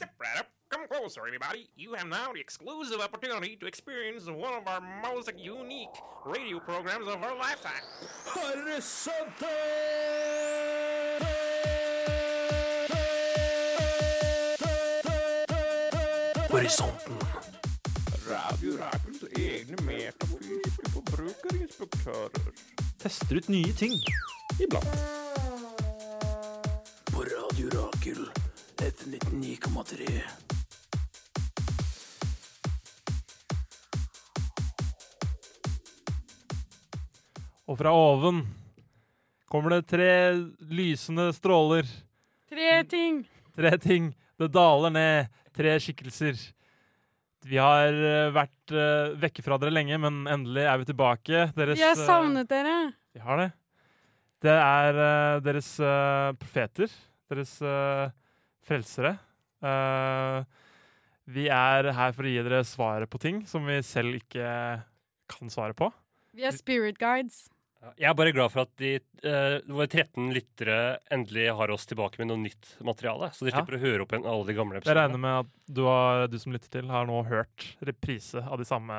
Step right up. Come closer, everybody. You have now the exclusive opportunity to experience one of our most unique radio programs of our lifetime. Horisonten. Radio Rakels egne metafysiske forbrukerinspektører. Tester ut nye ting. Iblant. På Radio Rakel. F99,3. Og fra oven kommer det tre lysende stråler. Tre ting. Tre ting. Det daler ned. Tre skikkelser. Vi har eh, vært uh, vekke fra dere lenge, men endelig er vi tilbake. Deres, Vi har eh, savnet dere. Vi har det. Det er uh, deres uh, profeter. Deres eh, frelsere. Uh, vi er her for å gi dere svaret på ting som vi selv ikke kan svare på. Vi er spirit guides. Jeg er bare glad for at de, uh, våre 13 lyttere endelig har oss tilbake med noe nytt materiale. Så de Ja. slipper å høre opp igjen alle de gamle Jeg regner med at du, har, du som lytter til, har nå hørt reprise av de samme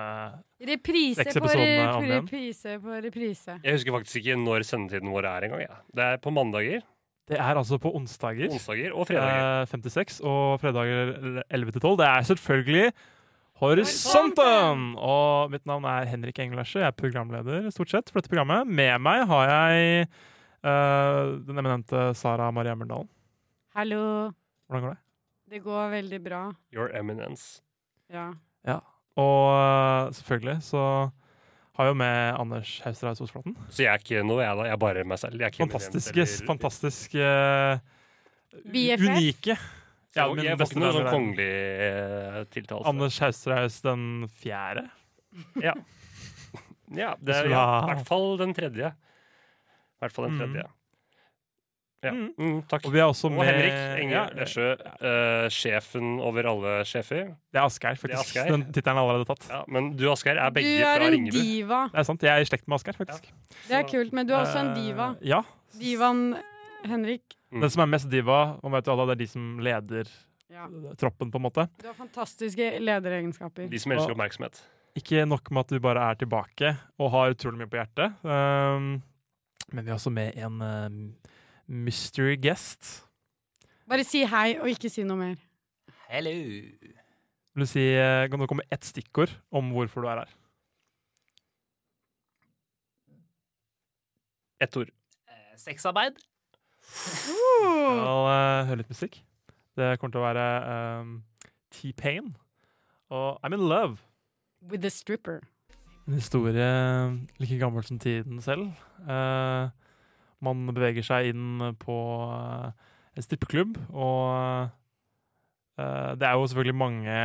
Reprise Seks på, episodene re reprise på reprise. Jeg husker faktisk ikke når sendetiden vår er engang. Ja. Det er på mandager, Det er altså på onsdager. onsdager og fredager. Eh, 56 og fredager 11 til 12. Det er selvfølgelig Horisonten! Og mitt navn er Henrik Engelverse. Jeg er programleder stort sett for dette programmet. Med meg har jeg eh, den eminente Sara Maria Mørndalen. Hallo. Hvordan går det? Det går veldig bra. Your Eminence. Ja. ja. Og eh, selvfølgelig så har jo med Anders Haustreis Osflaten. Så jeg er ikke noe, jeg da. Jeg er bare meg selv. Jeg er ikke Fantastisk, eminent eller- fantastisk uh, BFF? Unike. Ja, min jeg får ikke noe sånn kongelig uh, tiltale. Anders Haustreis den fjerde. Ja. ja, det er ja, i hvert fall den tredje. I hvert fall den Mm. Ja. Mm. Mm, takk. Og vi er også Og med Henrik Enger Ja, Lesjø, eh, sjefen over alle sjefer. Det er Asgeir, faktisk. Asgeir. Den tittelen er allerede tatt. Ja, men du, Asgeir, er Du er en Ringebu. diva. Det er sant. Jeg er i slekt med Asgeir, faktisk. Det er kult, men du er også en diva. diva. Ja. Divaen Henrik. Mm. Den som er mest diva, man vet jo alle, det er de som leder Ja. troppen, på en måte. Du har fantastiske lederegenskaper. De som elsker oppmerksomhet. Ikke nok med at du bare er tilbake og har utrolig mye på hjertet, um, men vi er også med en um, mystery guest. Bare si hei, og ikke si noe mer. Hello. Vil du si, eh, Kan du komme med ett stikkord om hvorfor du er her? Ett ord. Eh, Sexarbeid. Vi Uh, skal uh, høre litt musikk. Det kommer til å være um, T-Pain og I'm in love. with a stripper. En historie like gammel som tiden selv. Eh, man beveger seg inn på eh, en strippeklubb, og eh, det er jo selvfølgelig mange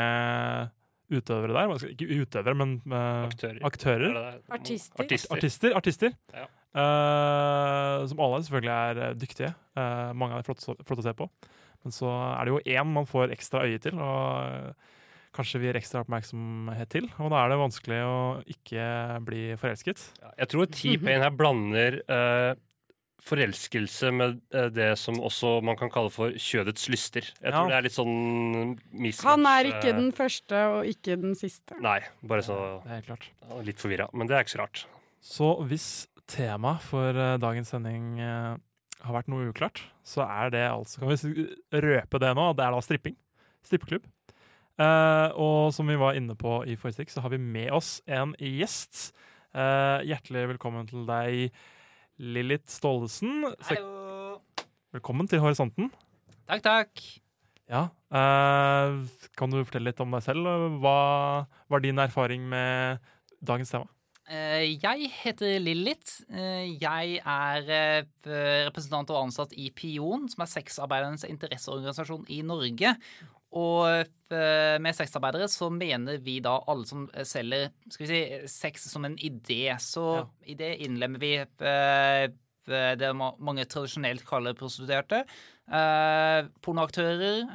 utøvere der. Ikke utøvere, men uh, Aktører. aktører. Er det det? Artister. Artister. Artister. artister Ja. Uh, som alle selvfølgelig er dyktige. Uh, mange av dem er flotte, flotte å se på. Men så er det jo én man får ekstra øye til, og kanskje vi gir ekstra oppmerksomhet til. Og da er det vanskelig å ikke bli forelsket. Ja, jeg tror T-Pain her blander eh, forelskelse med eh, det som også man kan kalle for kjødets lyster. Jeg tror Ja. det er litt sånn mismatch. Han er ikke eh, den første og ikke den siste. Nei, bare så Det er klart. litt forvirra. Men det er ikke så rart. Så hvis tema for eh, dagens sending har vært noe uklart, så er det altså Kan vi røpe det nå? Det er da stripping. Strippeklubb. Eh, og som vi var inne på i forrige stikk, så har vi med oss en gjest. Eh, hjertelig velkommen til deg, Lillit Staalesen. Hallo. Velkommen til Horisonten. Takk, takk. Ja. eh, kan du fortelle litt om deg selv? Hva var din erfaring med dagens tema? Eh, Jeg heter Lillit. Eh, Jeg er eh, representant og ansatt i Pion, som er sexarbeidernes interesseorganisasjon i Norge. Og eh, med sexarbeidere så mener vi da alle som selger skal vi si, sex som en idé. Så Ja. i det innlemmer vi eh, det mange tradisjonelt kaller prostituerte. Eh, pornoaktører,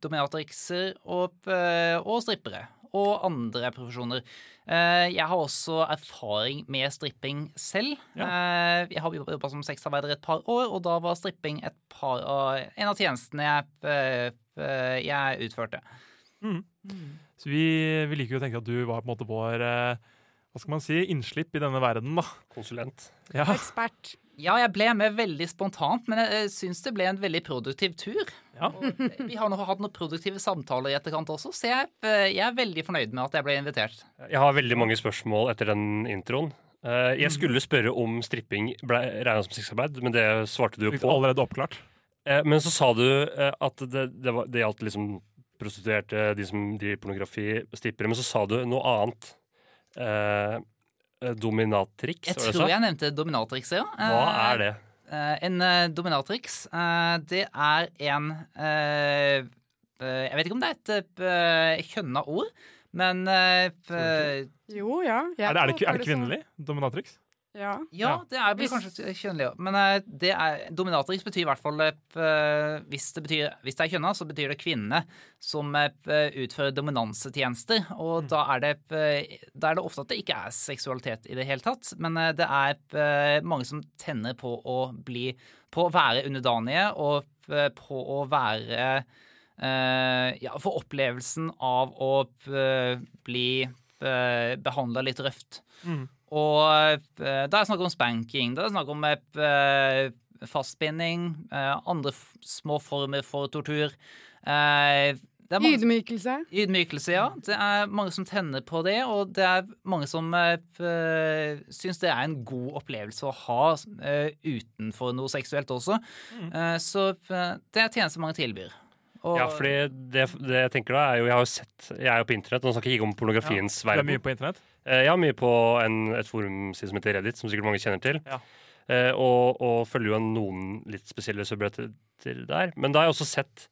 dominatrikser og, og strippere. Og andre profesjoner. Eh, jeg har også erfaring med stripping selv. Ja. jeg har jobba som sexarbeider et par år, og da var stripping et par av, en av tjenestene jeg eh, eh, eh, jeg utførte. Mm. Så vi, vi liker jo å tenke at du var på en måte vår eh, hva skal man si, innslipp i denne verden, da. Konsulent. Ja. Ekspert. Ja, jeg ble med veldig spontant, men jeg, syns det ble en veldig produktiv tur. Ja. Vi har nå hatt noen produktive samtaler i etterkant også, så jeg, eh, jeg er veldig fornøyd med at jeg ble invitert. Jeg har veldig mange spørsmål etter den introen. Eh, Jeg skulle spørre om stripping ble regna som sexarbeid, men det svarte du jo på. allerede oppklart. Eh, Men så sa du eh, at det, det, var, det gjaldt liksom prostituerte, de som driver pornografi, strippere. Men så sa du noe annet. Eh, eh, dominatrix, Jeg tror jeg nevnte dominatrix, ja. Hva Eh, er det? Eh, en uh, dominatrix, eh, det er en eh, eh, Jeg vet ikke om det er et kjønna ord, men eh, eh, Jo, ja. Er det, er det, er det kvinnelig? Dominatrix? Ja. Ja, det er, Hvis- kanskje kjønnlig òg. Men eh, det er, dominatrix betyr i hvert fall eh, hvis, det betyr, hvis det er kjønna, så betyr det kvinne som eh, utfører dominansetjenester. Og da, er det, eh, da er det ofte at det ikke er seksualitet i det hele tatt. Men eh, det er eh, mange som tenner på å bli På å være underdanige og eh, på å være eh, Ja, få opplevelsen av å eh, bli behandla litt røft. Mm. Og det da er det snakk om spanking, da er det snakk om eh, fastbinding, eh, andre små former for tortur. Eh, det er mange, Ydmykelse. ydmykelse, ja. Det er mange som tenner på det, og det er mange som eh, syns det er en god opplevelse å ha eh, utenfor noe seksuelt også. Eh, så eh, det er tjenester mange tilbyr. Og, Ja, fordi det, det jeg tenker da er jo Jeg har jo sett Jeg er jo på internett, nå snakker jeg ikke om pornografiens verden Du er mye på internett? Eh, Jeg har mye på en, et forum som heter Reddit, som sikkert mange kjenner til. Ja. Eh, og, og følger jo noen litt spesielle subretter der. Men da har jeg også sett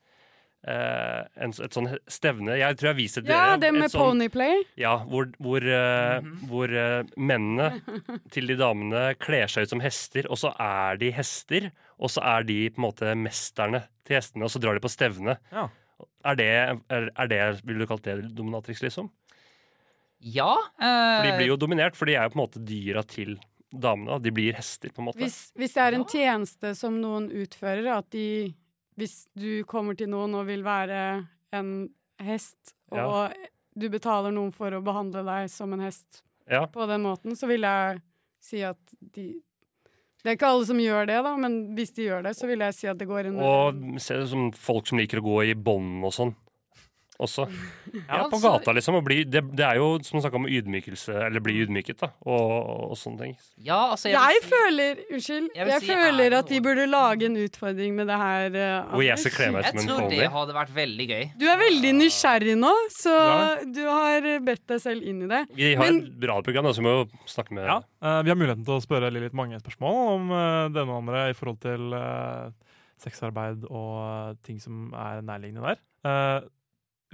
eh, en, et sånn stevne Jeg tror jeg viser dere Ja, det med sånn- ponyplay. Ja, hvor, hvor, eh, Mhm. hvor eh, mennene til de damene kler seg ut som hester, og så er de hester, og så er de på en måte mesterne til hestene, og så drar de på stevne. Ja. Er det, er, er det Vil du kalt det dominatrix, liksom? Ja. eh, For de blir jo dominert, for de er jo på en måte dyra til damene. De blir hester, på en måte. Hvis, hvis det er en Ja. tjeneste som noen utfører, at de Hvis du kommer til noen og vil være en hest, Ja. og du betaler noen for å behandle deg som en hest Ja. på den måten, så vil jeg si at de Det er ikke alle som gjør det, da, men hvis de gjør det, så vil jeg si at det går inn Og se det som folk som liker å gå i bånd og sånn. Også. Ja, på altså- gata, liksom. Og bli, det, det er jo som snakka om ydmykelse, eller bli ydmyket, da. Og, og sånne ting. Ja, altså jeg, Jeg si- føler Unnskyld. Jeg Jeg si føler jeg at de burde lage en utfordring med det her. Uh, jeg skal meg som en tror det hadde vært veldig gøy. Du er veldig nysgjerrig nå, så Ja. du har bedt deg selv inn i det. Vi har Men- et radioprogram, så vi må jo snakke med Ja. uh, vi har muligheten til å spørre litt mange spørsmål om uh, denne og andre i forhold til uh, sexarbeid og ting som er nærliggende der. Eh,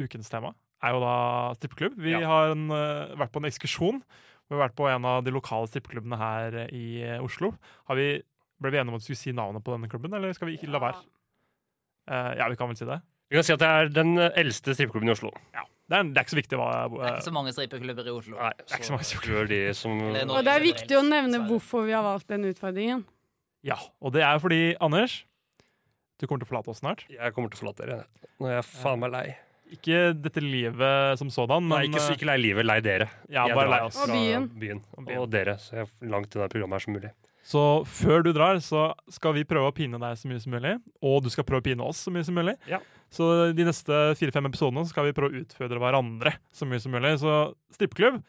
ukens tema er jo da strippeklubb. Vi Ja. har en, eh, vært på en ekskursjon. Vi har vært på en av de lokale strippeklubbene her i eh, Oslo. Har vi, ble vi enige om at vi skulle si navnet på denne klubben, eller skal vi ikke la være? Uh, ja, vi kan vel si det. Vi kan si at det er den eh, eldste strippeklubben i Oslo. Det er, det er ikke så viktig hva Det er ikke så mange strippeklubber i Oslo. Nei, det er ikke så mange strippeklubber de som Og det er viktig å nevne hvorfor vi har valgt den utfordringen. Ja, og det er fordi, Anders, du kommer til å forlate oss snart. Jeg kommer til å forlate dere. Nå er jeg faen meg lei. Ikke dette livet som sådan, men Nei, ikke, ikke lei livet, lei dere. Ja, jeg bare lei oss. Og byen. byen. Og byen. Og dere. Så jeg er langt unna programmet her som mulig. Så før du drar, så skal vi prøve å pine deg så mye som mulig. Og du skal prøve å pine oss så mye som mulig. Ja. Så de neste fire-fem episodene skal vi prøve å utfordre hverandre så mye som mulig. Så strippeklubb,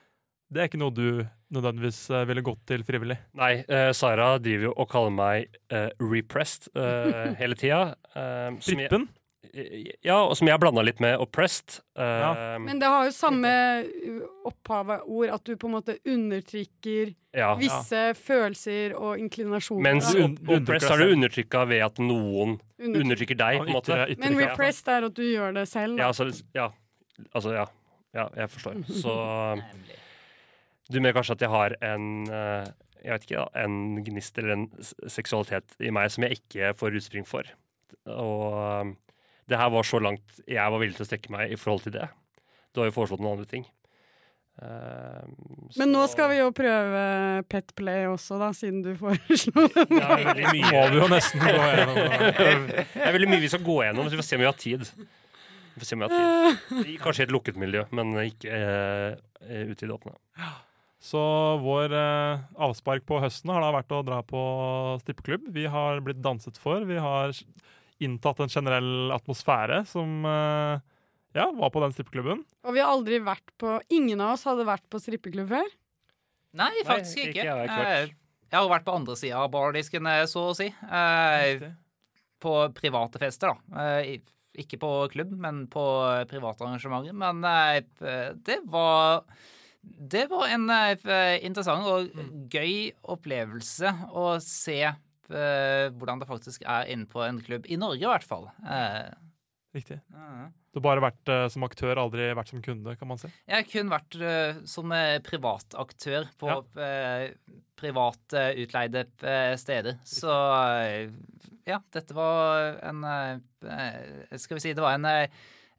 det er ikke noe du nødvendigvis eh, ville gått til frivillig. Nei, uh, Sara driver jo og kaller meg uh, repressed uh, hele tida. Eh, som jeg- Strippen? Ja, og som jeg blanda litt med oppressed. Eh, Ja. Men det har jo samme opphavet ord, at du på en måte undertrykker ja. visse følelser og inklinasjoner. Mens oppressed har du undertrykka ved at noen Undertryk- undertrykker deg, på en måte. Men repressed er at du gjør det selv. Ja, altså, ja. altså ja. ja, jeg forstår. Så du mener kanskje at jeg har en eh, jeg vet ikke, da, en gnist eller en seksualitet i meg som jeg ikke får utspring for. Og det her var så langt jeg var villig til å strekke meg i forhold til det. Du har jo foreslått noen andre ting. Uh, Men nå skal vi jo prøve Pet Play også, da, siden du foreslo det. Det er veldig Må vi mye, jo nesten gå gjennom det. er veldig mye vi skal gå gjennom, så vi får se om vi har tid. Vi får se om vi har tid. Kanskje i et lukket miljø, men ikke eh, eh, ute i det åpne. Så vår uh, avspark på høsten har da vært å dra på strippeklubb. Vi har blitt danset for. Vi har inntatt en generell atmosfære som eh, ja, var på den strippeklubben. Og vi har aldri vært på Ingen av oss hadde vært på strippeklubb før. Nei, faktisk ikke ikke. jeg, jeg har ikke vært. Eh, Jeg har vært på andre sida av bardisken, eh, så å si. Eh, På private fester, da. Eh, Ikke på klubb, men på private arrangementer. Men det var Det var en interessant og gøy opplevelse å se eh, hvordan det faktisk er inne på en klubb. I Norge, i hvert fall. Eh, Riktig. Du har bare vært eh, som aktør, aldri vært som kunde, kan man si. Jeg har kun vært eh, som eh, privataktør på eh, private utleide steder. steder. Så ja, dette var en eh, Skal vi si det var en,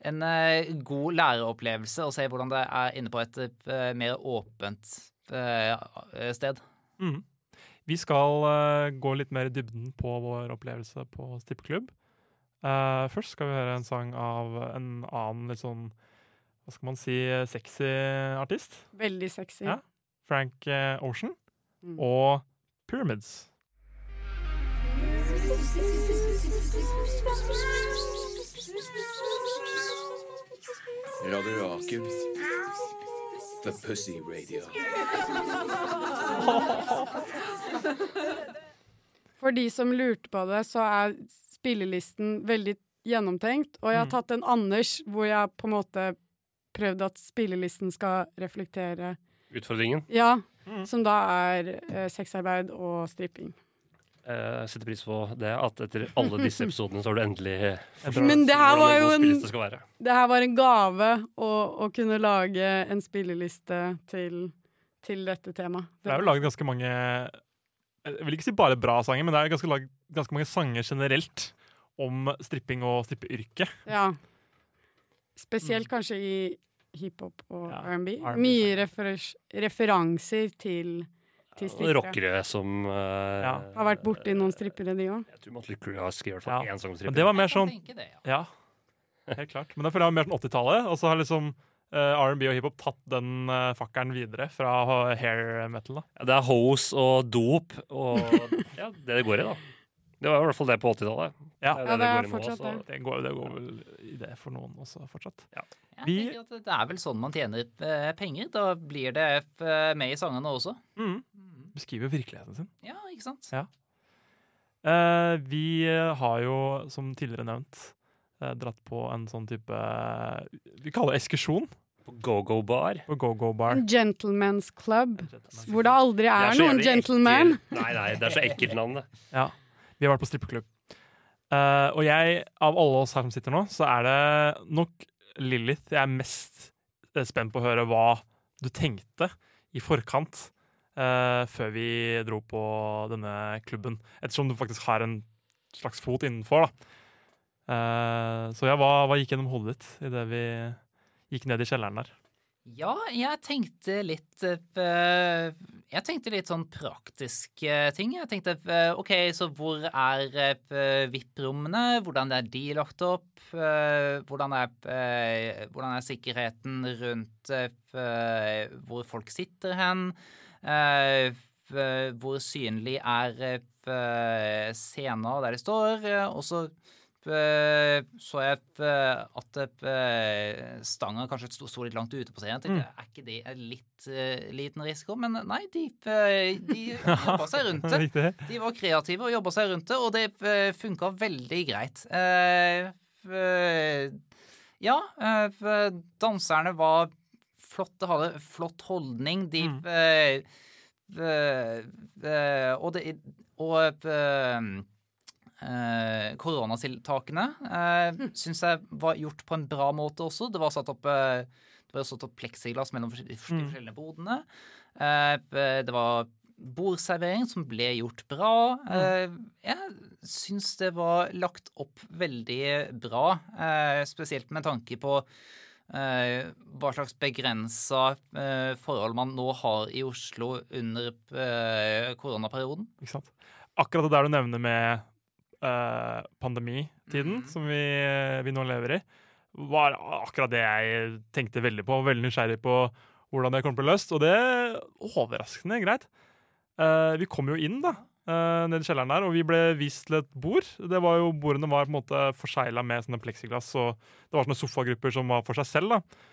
en god læreopplevelse å se hvordan det er inne på et mer åpent sted. Mhm. Vi skal uh, gå litt mer i dybden på vår opplevelse på stippeklubb. Uh, først skal vi høre en sang av en annen litt sånn hva skal man si sexy artist. Veldig sexy. Ja. Frank eh, Ocean Mm. og Pyramids. Radio Akum. The Pussy Radio. For de som lurte på det, så er spillelisten veldig gjennomtenkt. Og jeg har Mm. tatt en Anders, hvor jeg på en måte prøvd at spillelisten skal reflektere Utfordringen. Ja, Mm. som da er eh, sexarbeid og stripping. Jeg setter pris på det at etter alle disse episodene så har du endelig Men det her var jo en. Det her var en gave å, å kunne lage en spilleliste til, til dette temaet. Det er jo laget ganske mange Jeg vil ikke si bare bra sanger, men det er ganske, lag, ganske mange sanger generelt om stripping og strippeyrket. Ja. Spesielt kanskje i hiphop og Ja, R&B. Mye refer referanser til, til strippere. Rockere som uh, Ja. Har vært borti noen strippere, de òg. Jeg tror Motley Crue har skrevet Ja. én sang om Men det var mer sånn det, ja. Ja, helt klart. Men det var mer sånn 80-tallet, og så har liksom R&B og hiphop tatt den uh, fakkelen videre fra hair metal. da. Ja, det er hose og dop og ja, det det går i, da. Det var i hvert fall det på 80-tallet. Ja. Det Ja, det går i fortsatt det. Det går, det går vel i det for noen også fortsatt. Jeg Vi- at det er vel sånn man tjener eh, penger. Da blir det eh, med i sangene også. Mm. Beskriver virkeligheten sin. Ja, ikke sant? Ja. Uh, vi har jo, som tidligere nevnt, eh, dratt på en sånn type Vi kaller det ekskursjon På Go-Go Bar. på go-go-bar. En gentleman's club, hvor det aldri er, Det er noen gentleman. Nei, nei, det er så ekkelt navn, det. Ja, vi har vært på strippeklubb. Uh, og jeg, av alle oss her som sitter nå, så er det nok Lilith jeg er mest eh, spent på å høre hva du tenkte i forkant uh, før vi dro på denne klubben. Ettersom du faktisk har en slags fot innenfor, da. Uh, så ja, hva, hva gikk gjennom hodet ditt idet vi gikk ned i kjelleren der? Ja, jeg tenkte litt eh, Jeg tenkte litt sånn praktiske ting. Jeg tenkte eh, OK, så hvor er eh, VIP-rommene? Hvordan er de lagt opp? Eh, Hvordan er, eh, hvordan er sikkerheten rundt eh, hvor folk sitter hen? Eh, eh, Hvor synlig er scener der de står? Eh, Og så eh, så jeg eh, at eh, stanga kanskje sto, litt langt ute på scenen. Jeg tenkte, Er ikke det en litt eh, liten risiko? Men nei, de, eh, de jobba seg rundt det. De var kreative og jobba seg rundt det, og det funka veldig greit. Eh, eh, ja, eh, danserne var flotte, hadde flott holdning. De Mm. eh, eh, eh, Og det Og eh, eh, koronatiltakene uh, syns jeg var gjort på en bra måte også. Det var satt opp eh, var satt opp pleksiglass mellom de Mm. forskjellige bodene. Eh, det var bordservering som ble gjort bra. Eh, jeg syns det var lagt opp veldig bra, eh, spesielt med tanke på eh, hva slags begrensa eh, forhold man nå har i Oslo under eh, koronaperioden. Akkurat det der du nevner med eh, pandemitiden mm. som vi, vi nå lever i, var akkurat det jeg tenkte veldig på. Veldig nysgjerrig på hvordan det kommer til å bli løst. Og det er overraskende greit. Eh, vi kom jo inn da, Uh, ned i kjelleren der, og vi ble vist til et bord. Det var jo, Bordene var på en måte forsegla med sånne pleksiglass, og det var sånne sofagrupper som var for seg selv. da.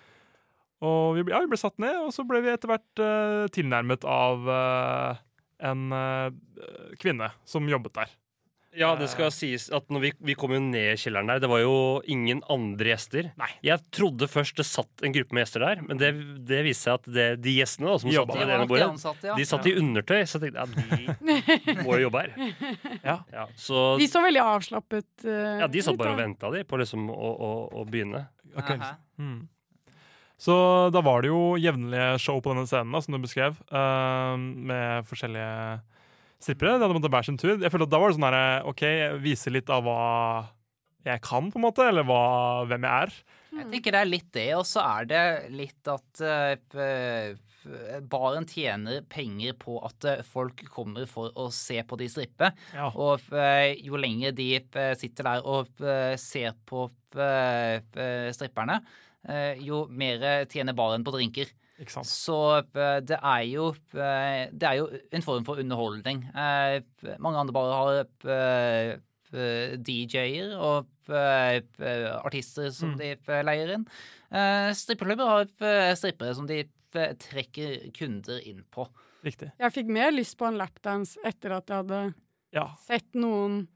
Og vi ble, ja, vi ble satt ned, og så ble vi etter hvert uh, tilnærmet av uh, en kvinne som jobbet der. Ja, det skal sies at når vi, vi kom jo ned i kjelleren der, det var jo ingen andre gjester. Nei. Jeg trodde først det satt en gruppe med gjester der, men det, det viste seg at det, de gjestene da, som satt ved Det det ene nok de bordet, ansatte, ja. de satt i undertøy. Så jeg tenkte ja, de må jo jobbe her. Ja. Ja, så De så veldig avslappet uh, ja, de satt bare og venta de, på liksom å, å, å begynne. Okay. Mm. Så da var det jo jevnlige show på denne scenen, da, som du beskrev, uh, med forskjellige strippere. De hadde måttet hver sin tur. Jeg følte at Da var det sånn herre OK, vise litt av hva jeg kan, på en måte, eller hva, hvem jeg er. Jeg tenker det er litt det, og så er det litt at uh, baren tjener penger på at eh, folk kommer for å se på de strippe. Ja. Og uh, jo lenger de sitter der og uh, ser på stripperne, jo mer tjener baren på drinker. Ikke sant? Så eh, det er jo eh, Det er jo en form for underholdning. Eh, Mange andre bare har DJ-er og artister som Mm. de leier inn. Eh, Strippeklubber har strippere som de trekker kunder inn på. Riktig. Jeg fikk mer lyst på en lapdance etter at jeg hadde Ja. sett noen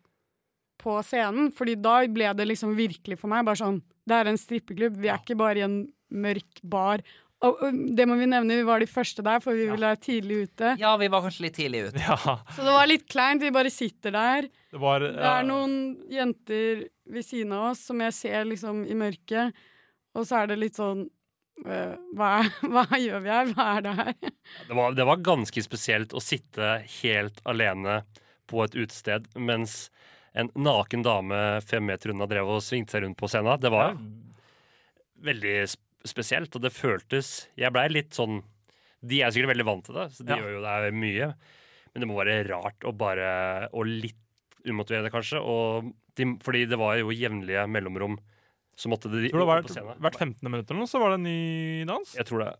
på scenen, fordi da ble det liksom virkelig for meg bare sånn Det er en strippeklubb, vi er ikke bare i en mørk bar. Og, og det må vi nevne, vi var de første der, for vi ville være tidlig ute. Ja, vi var kanskje litt tidlig ute. ja. Så det var litt kleint, vi bare sitter der. Det var Det er noen jenter ved siden av oss som jeg ser liksom i mørket, og så er det litt sånn øh, hva, hva gjør vi her? Hva er det her? Det var, det var ganske spesielt å sitte helt alene på et utested mens en naken dame fem meter unna drev og svingte seg rundt på scenen. Det var veldig sp- spesielt, og det føltes Jeg blei litt sånn De er sikkert veldig vant til det, så de Ja. gjør jo det mye. Men det må være rart å bare Og litt umotiverende, kanskje. Og de, fordi det var jo jevnlige mellomrom. Så måtte de tror det var på hvert 15. minutt eller noe, så var det en ny dans. Jeg tror det.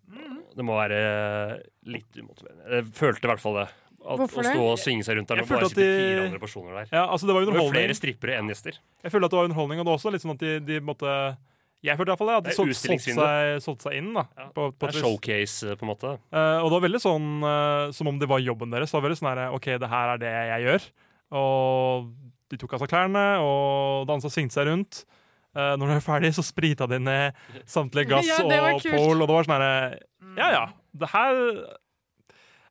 Det må være litt umotiverende. Jeg følte i hvert fall det. At, Hvorfor å stå og svinge seg rundt der Jeg følte at de- fire andre personer der. Ja, altså det var underholdning. Det var flere strippere enn gjester. Jeg følte at det var underholdning, og det var også litt sånn at de, de måtte Jeg følte i hvert fall det, at de Det solgte seg, solgte seg inn. da Ja, på, på Det er showcase, eh, på en måte. Uh, og det var veldig sånn uh, som om det var jobben deres. Det var veldig sånn her, OK, det her er det jeg gjør. Og de tok av seg klærne og dansa og svingte seg rundt. Uh, når de var ferdig, så sprita de ned samtlige gass Ja, og pole, og det var sånn herre Ja ja, det her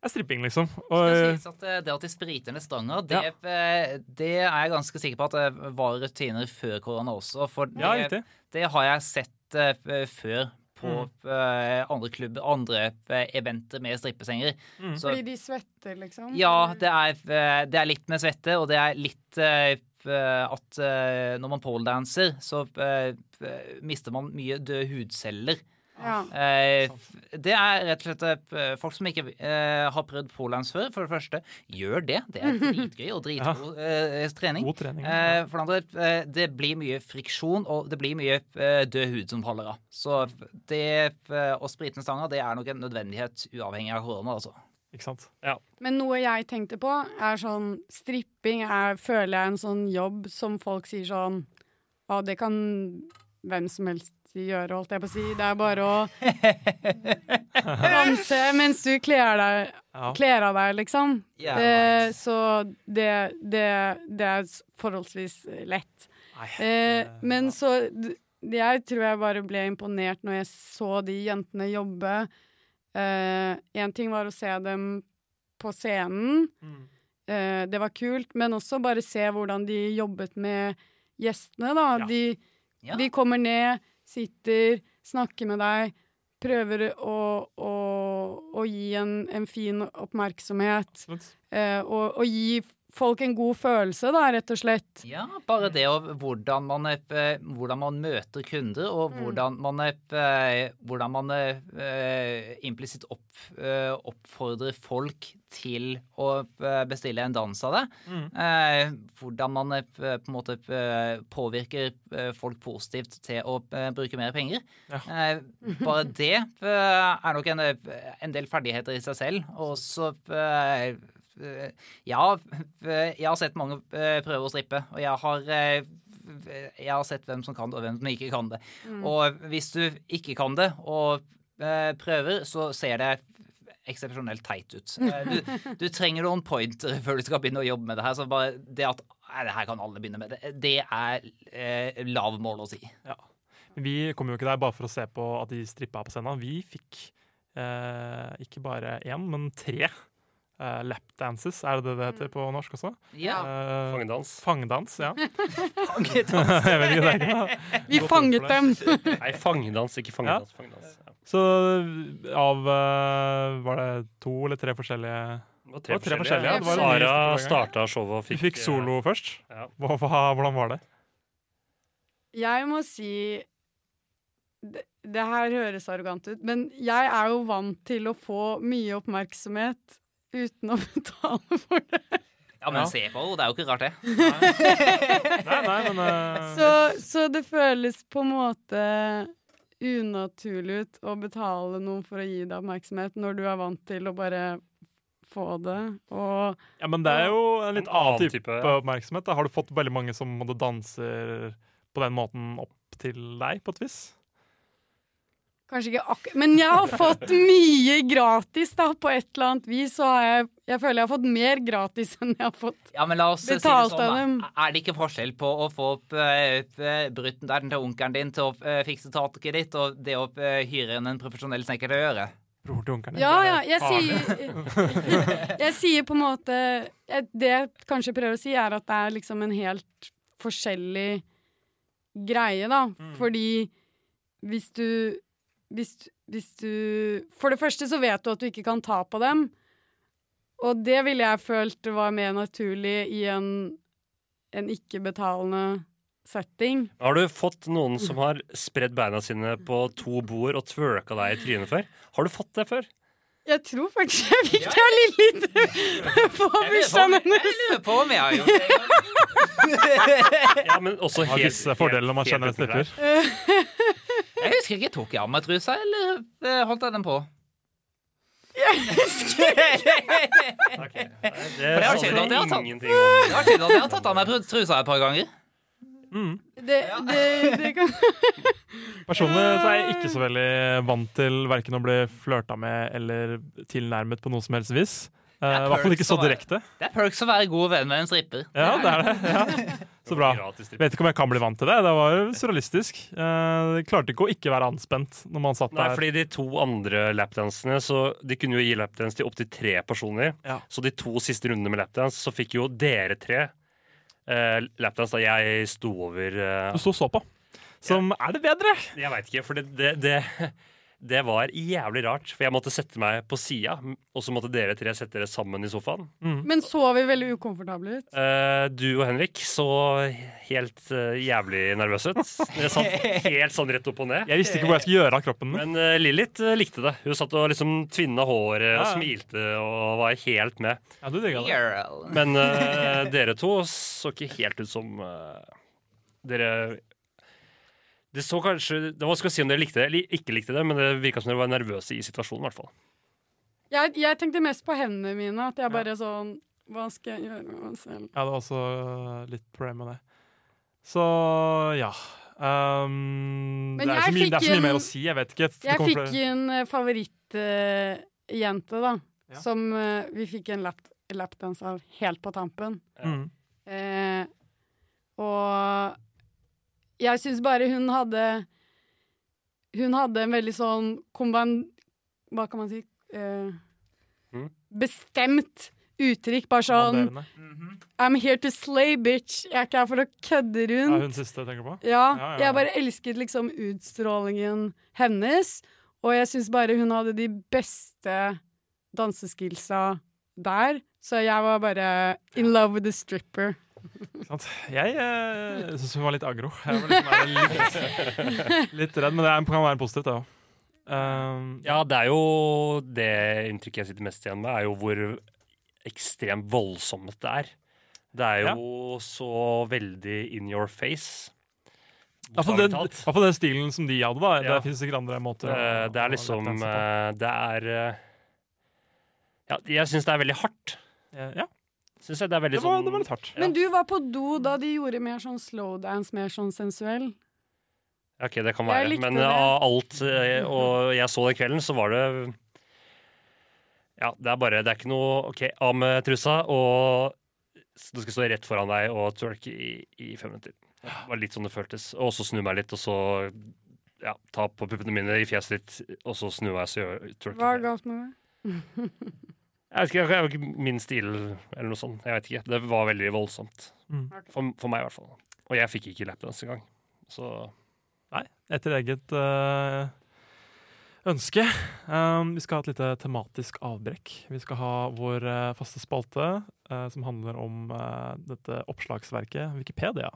er stripping, liksom. Det Og, skal at eh, det at de spriter ned stanga, det, ja. det er jeg ganske sikker på at det var rutiner før korona også. For det, ja, riktig. det har jeg sett eh, før på eh, andre klubber, andre eh, eventer med strippesenger. Mm. Så Fordi de svetter, liksom? ja, det er, eh, det er litt med svette, og det er litt eh, at eh, når man poledanser, så eh, mister man mye døde hudceller. Ja. Eh, det er rett og slett eh, folk som ikke eh, har prøvd polans før. For det første, gjør det. Det er dritgøy og dritgod eh, trening. God trening. Eh, for det andre, eh, det blir mye friksjon, og det blir mye eh, død hud som faller av. Så det eh, å sprite en stanga, det er nok en nødvendighet uavhengig av korona, altså. Ikke sant? Men noe jeg tenkte på, er sånn Stripping er, føler jeg, en sånn jobb som folk sier sånn Å, det kan hvem som helst gjøre, holdt jeg på å si. Det er bare å danse mens du kler deg kler av deg, liksom. Eh, så det, det, det er forholdsvis lett. Eh, men så Jeg tror jeg bare ble imponert når jeg så de jentene jobbe. Én ting var å se dem på scenen. Mm. Eh, det var kult, men også bare se hvordan de jobbet med gjestene, da. Ja. De, Ja. de kommer ned, sitter, snakker med deg, prøver å, å, å gi en, en fin oppmerksomhet. Eh, og, og gi folk en god følelse, da, rett og slett. Ja, bare det og hvordan man, eh, hvordan man møter kunder, og hvordan man, eh, hvordan man eh, implisitt opp, eh, oppfordrer folk til å eh, bestille en dans av det. Mm. hvordan man eh, på en måte eh, påvirker eh, folk positivt til å eh, bruke mer penger. Ja. bare det eh, er nok en, en del ferdigheter i seg selv. Og så eh, eh, Ja, jeg har sett mange eh, prøve å strippe, og jeg har eh, jeg har sett hvem som kan det, og hvem som ikke kan det. Og hvis du ikke kan det, og eh, prøver, så ser det eksepsjonelt teit ut. Du, du trenger noen pointer før du skal begynne å jobbe med det her. Så bare det at nei, det her kan alle begynne med, det, det er eh, lav mål å si. Vi kom jo ikke der bare for å se på at de strippa på scenen. Vi fikk eh, ikke bare én, men tre eh, lapdances, er det det det heter på norsk også? Ja. Uh, Fangedans. Fangedans, ja. Fangedans. Jeg vet ikke, det Vi Godt fanget dem! Nei, fangedans, ikke fangedans. fangedans. Ja. Så av uh, Var det to eller tre forskjellige Det var Det var tre forskjellige, ja. Det var Sara strippegang. starta showet og fikk, fikk solo først. Hva, hva, hvordan var det? Jeg må si det, det her høres arrogant ut, men jeg er jo vant til å få mye oppmerksomhet uten å betale for det. Ja, men Ja. se på henne, det er jo ikke rart, det. Nei, nei, men uh... Så, så det føles på en måte unaturlig ut å betale noen for å gi deg oppmerksomhet når du er vant til å bare få det. Og Ja, men det er jo en litt En annen annen type, type, ja. oppmerksomhet. Da. Har du fått veldig mange som måtte danser på den måten opp til deg, på et vis? Kanskje ikke akkurat Men jeg har fått mye gratis, da, på et eller annet vis. Så har jeg Jeg føler jeg har fått mer gratis enn jeg har fått Ja, men la oss si det Betalt sånn, av dem. Er det ikke forskjell på å få opp uh, brutten til onkelen din til å eh, fikse taket ditt, og det å eh, hyre inn en profesjonell snekker til å gjøre? Bror til onkelen din. Ja, ja. Jeg sier, jeg sier på en måte jeg- Det jeg kanskje prøver å si, er at det er liksom en helt forskjellig greie, da. Fordi hvis du hvis, hvis du For det første så vet du at du ikke kan ta på dem. Og det ville jeg følt var mer naturlig i en, en ikke-betalende setting. Har du fått noen som har spredd beina sine på to bord og twerka deg i trynet før? Har du fått det før? Jeg tror faktisk jeg fikk det av Lilith på bursdagen hennes. Jeg lurer på om jeg har gjort det. Ja, men også Har helt, disse fordelene når man helt- kjenner en helt stripper. Jeg husker ikke, tok jeg av meg trusa, eller eh, holdt jeg den på? Det jeg har ikke! at jeg har tatt- Det har skjedd at jeg har tatt av meg trusa et par ganger. Mm. Det, det, det kan Personlig så er jeg ikke så veldig vant til verken å bli flørta med eller tilnærmet på noe som helst vis. Eh, I hvert fall ikke så direkte. Det er perks å være god venn med en stripper. Ja, det er det. Ja. Så bra. Vet ikke om jeg kan bli vant til det. Det var jo surrealistisk. Eh, Jeg klarte ikke å ikke være anspent når man satt Nei, der. fordi de to andre lapdansene Så de kunne jo gi lapdance til opptil tre personer. Ja. Så de to siste rundene med lapdance så fikk jo dere tre eh, lapdance da jeg sto over eh, Du sto og så på. Som er det bedre? Jeg veit ikke, for det, det, det, det var jævlig rart. For jeg måtte sette meg på sida, og så måtte dere tre sette dere sammen i sofaen. Men så vi veldig ukomfortable ut? Uh, du og Henrik så helt uh, jævlig nervøse ut. Dere satt helt sånn rett opp og ned. Jeg visste ikke hvor jeg skulle gjøre av kroppen min. Men uh, Lilith likte det. Hun satt og liksom tvinna håret og Ja. smilte og var helt med. Ja, du digga det. Men dere to så ikke helt ut som Dere Det så kanskje Det var vanskelig å si om dere likte det eller ikke likte det, men det virka som dere var nervøse i situasjonen. i hvert fall. Jeg, jeg tenkte mest på hendene mine. At jeg bare sånn Hva skal jeg gjøre med meg selv? Ja, det var også litt problem med det. Så ja. Um, det, er så mye, det er så mye en- mer å si. Jeg vet ikke. Jeg fikk flere- en uh, favorittjente, da. Ja. Som uh, vi fikk en lap lapdance av helt på tampen. Mm. Uh, og jeg syns bare hun hadde Hun hadde en veldig sånn komban... Hva kan man si? Uh, Mm. Bestemt uttrykk. Bare sånn Kommanderende. I'm here to slay, bitch. Jeg er ikke her for å kødde rundt. rundt. hun siste, tenker på? Ja, Ja, ja, ja. jeg bare elsket liksom utstrålingen hennes. Og jeg syns bare hun hadde de beste danseskillsa der, så jeg var bare in love with the stripper. Jeg uh, syns hun var litt aggro. Jeg var litt, litt, litt redd, men det er, kan være positivt, det òg. Um, Ja, det er jo det inntrykket jeg sitter mest igjen med, er jo hvor ekstremt voldsomt det er. Det er jo så veldig in your face. Iallfall den, den stilen som de hadde, da. Ja. Det fins sikkert andre måter. Eh, Det er liksom eh, Det er eh, Ja, jeg syns det er veldig hardt. Eh, Ja, Synes jeg det er veldig det var, sånn det var litt hardt. Ja. Men du var på do da de gjorde mer sånn slowdance, mer sånn sensuell. Ok, det kan være. Men det. av alt eh, og jeg så den kvelden, så var det Ja, det er bare Det er ikke noe OK, av med trusa, og du skal stå rett foran deg og twerke i, i fem minutter. Det var litt sånn det føltes. Og så snu meg litt, og så ja, ta på puppene mine i fjeset litt, og så snu meg, så gjør twerke. Hva er galt med det? Jeg vet ikke, det var ikke min stil eller noe sånt. Jeg vet ikke. Det var veldig voldsomt. Mm. For, for meg, i hvert fall. Og jeg fikk ikke lapdance engang. Så Nei, etter eget øh, ønske. Um, vi skal ha et lite tematisk avbrekk. Vi skal ha vår øh, faste spalte øh, som handler om eh, dette oppslagsverket Wikipedia.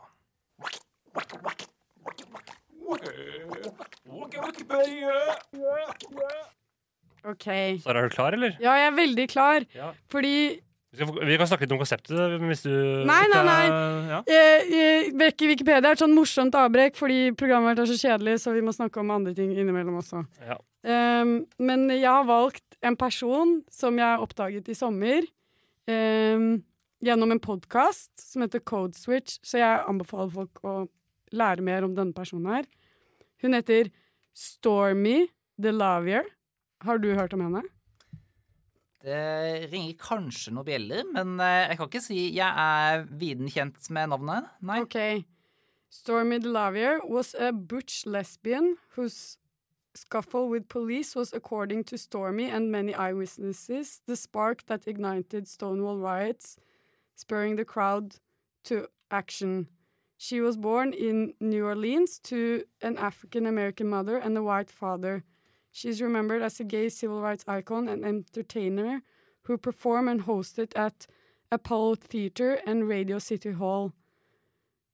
Wikipedia. OK. Sara, er du klar, eller? Ja, jeg er veldig klar, Ja. fordi Vi, skal, vi kan snakke litt om konseptet hvis du Nei, nei, nei. Ja. Eh, eh, Wikipedia er et sånn morsomt avbrekk fordi programmet vårt er så kjedelig, så vi må snakke om andre ting innimellom også. Ja. Um, men jeg har valgt en person som jeg oppdaget i sommer um, gjennom en podkast som heter Code Switch, så jeg anbefaler folk å lære mer om denne personen her. Hun heter Stormy DeLavier. Har du hørt om henne? Det ringer kanskje noen bjeller, men eh, jeg kan ikke si jeg er viden kjent med navnet. Nei. Okay. Stormy DeLavier was a butch lesbian whose scuffle with police was, according to Stormy and many eyewitnesses, the spark that ignited Stonewall riots, spurring the crowd to action. She was born in New Orleans to an African American mother and a white father. She's remembered as a gay civil rights icon and entertainer who performed and hosted at Apollo Theater and Radio City Hall.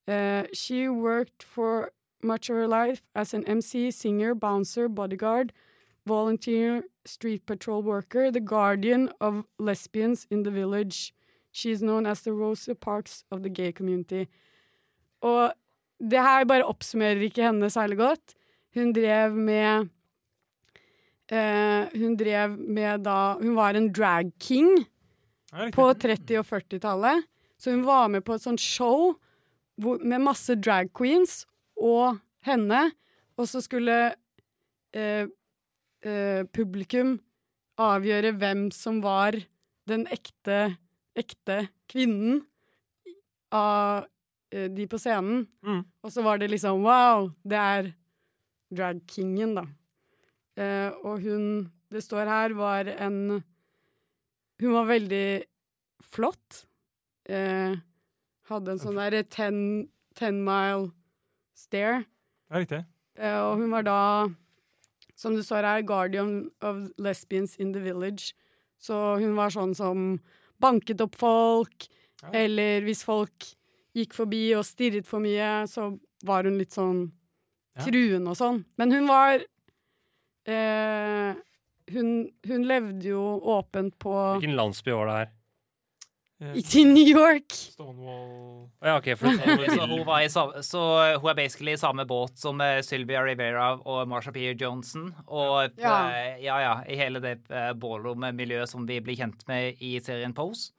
Uh, she worked for much of her life as an MC, singer, bouncer, bodyguard, volunteer, street patrol worker, the guardian of lesbians in the village. She is known as the Rosa Parks of the gay community. Og det her bare oppsummerer ikke henne særlig godt. Hun drev med eh, Hun drev med da Hun var en drag king på 30- og 40-tallet. Så hun var med på et sånt show hvor, med masse drag queens og henne. Og så skulle eh, eh, publikum avgjøre hvem som var den ekte, ekte kvinnen av eh, de på scenen. Mm. Og så var det liksom wow, det er drag kingen, da. Eh, og hun, det står her, var en Hun var veldig flott. Eh, hadde en sånn derre ten, ten mile stare. Ja, riktig. Eh, og hun var da, som det står her, guardian of lesbians in the village. Så hun var sånn som banket opp folk, Ja. eller hvis folk gikk forbi og stirret for mye, så var hun litt sånn Ja. truende og sånn. Men hun var eh, hun, hun levde jo åpent på Hvilken landsby var det her? Ikke I New York! Stonewall Ja, okay, for Så hun, var i samme, så hun er basically i samme båt som eh, Sylvia Rivera og Marsha P. Johnson. Og Ja. eh, ja, ja, i hele det uh, ballroom-miljøet som vi blir kjent med i serien Pose.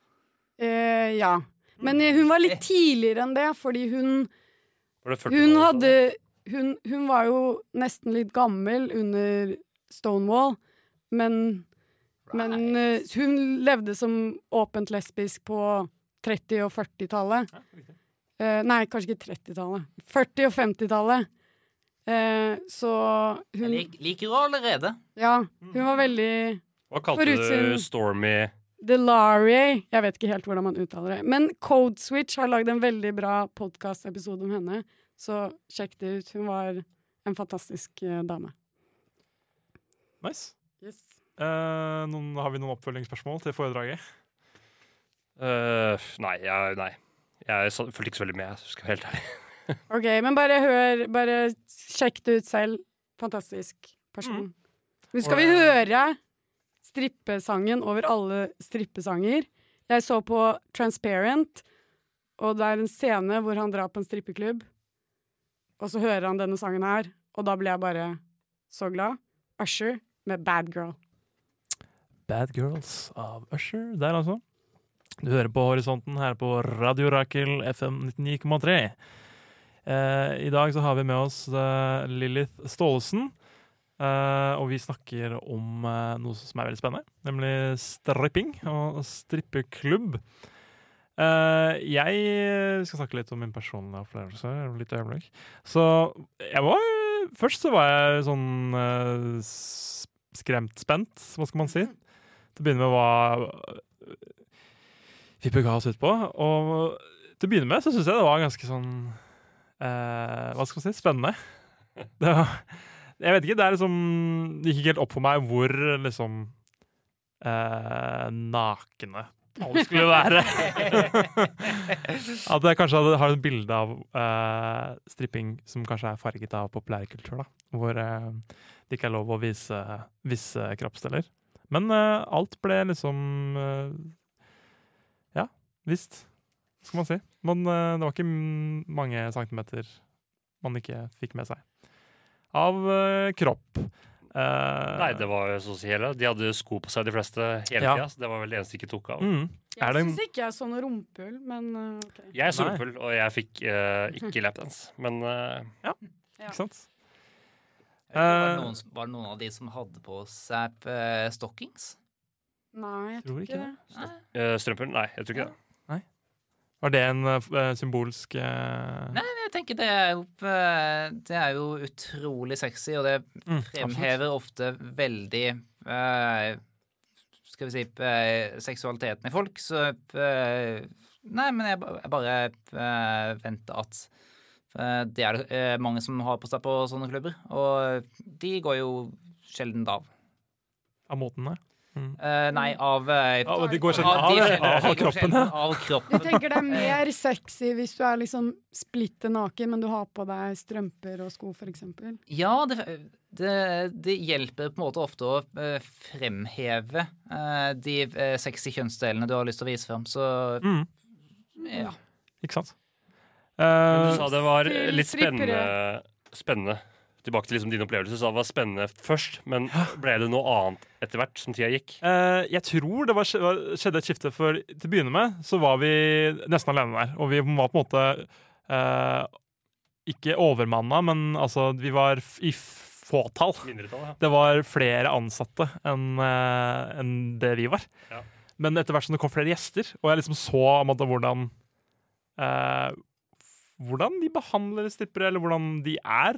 Eh, ja. Men eh, hun var litt tidligere enn det, fordi hun det Hun hadde hun, hun var jo nesten litt gammel under Stonewall, men, men uh, hun levde som åpent lesbisk på 30- og 40-tallet. Ja, riktig. Eh, nei, kanskje ikke 30-tallet. 40- og 50-tallet. Uh, så Jeg hun lik, liker henne allerede. Ja, hun var veldig Hva kalte du Stormy Delarie. Jeg vet ikke helt hvordan man uttaler det. Men Code Switch har lagd en veldig bra podkastepisode om henne, så sjekk det ut. Hun var en fantastisk eh, dame. Nice. Eh, noen, har vi noen oppfølgingsspørsmål til foredraget? Uh, nei, jeg, nei. Jeg fulgte ikke så veldig med, skal jeg være helt ærlig. OK, men bare hør, bare sjekk det ut selv. Fantastisk person. Men skal vi høre strippesangen over alle strippesanger? Jeg så på Transparent, og det er en scene hvor han drar på en strippeklubb, og så hører han denne sangen her, og da ble jeg bare så glad. Usher med Bad Girl. Bad Girls av Usher der, altså. Du hører på Horisonten her på Radio Rakel FM 99,3. Eh, I dag så har vi med oss eh, Lilith Staalesen. eh, og vi snakker om eh, noe som er veldig spennende, nemlig stripping og strippeklubb. Eh, jeg skal snakke litt om min personlige opplevelse. Litt øyeblikk. Så jeg var Først så var jeg sånn uh, skremt spent, hva skal man si. Til å begynne med hva Vibbe ga oss ut på. Og til å begynne med så syns jeg det var ganske sånn uh, Hva skal man si? Spennende. Det var, jeg vet ikke, det er liksom Det gikk ikke helt opp for meg hvor liksom nakne alt skulle være. At jeg kanskje har et bilde av eh, stripping som kanskje er farget av populærkultur. da, Hvor eh, det ikke er lov å vise visse kroppsdeler. Men eh, alt ble liksom Ja, visst. Skal man si? Men det var ikke mange centimeter man ikke fikk med seg. Av kropp. Eh, Nei, det var jo sånn si hele. De hadde sko på seg, de fleste, hele Ja. tida. Så det var vel det eneste de ikke tok av. mm. Er Jeg det syns ikke jeg så noe rumpehull, men okay. Jeg så rumpehull, og jeg fikk uh, ikke lapdance. Men ja, Ikke sant? Var det, Eh, noen, var det noen av de som hadde på seg eh, stockings? Nei, jeg Tror tror ikke det. Nei. eh, strømpehull? Nei, jeg tror ikke det. Var det en uh, symbolsk uh... Nei, men jeg tenker det er jo eh, Det er jo utrolig sexy, og det mm, fremhever ofte veldig Skal vi si seksualiteten i folk, så Nei, men jeg, jeg bare venter at det er det mange som har på seg på sånne klubber, og de går jo sjelden av. Av moten der? Mm. Eh, nei, av uh, Ja, de går av, av, av, de det. Av kroppen, Jeg tenker det er mer sexy hvis du er liksom splitter naken, men du har på deg strømper og sko, eksempel. Ja, det, det, det hjelper på en måte ofte å uh, fremheve eh, de sexy kjønnsdelene du har lyst til å vise frem. Så Mm. ja. Ikke sant? Eh, du sa det var litt spennende, spennende. Tilbake til liksom din opplevelse. Så det var spennende først, men ble det noe annet etter hvert som tida gikk? Eh, jeg tror det var, skjedde et skifte, for til å begynne med så var vi nesten alene der. Og vi var på en måte eh, ikke overmanna, men altså vi var i fåtall. Ja. Det var flere ansatte enn eh, enn det vi var. Ja. Men etter hvert som det kom flere gjester, og jeg liksom så måte, hvordan eh, Hvordan de behandler strippere, eller hvordan de er.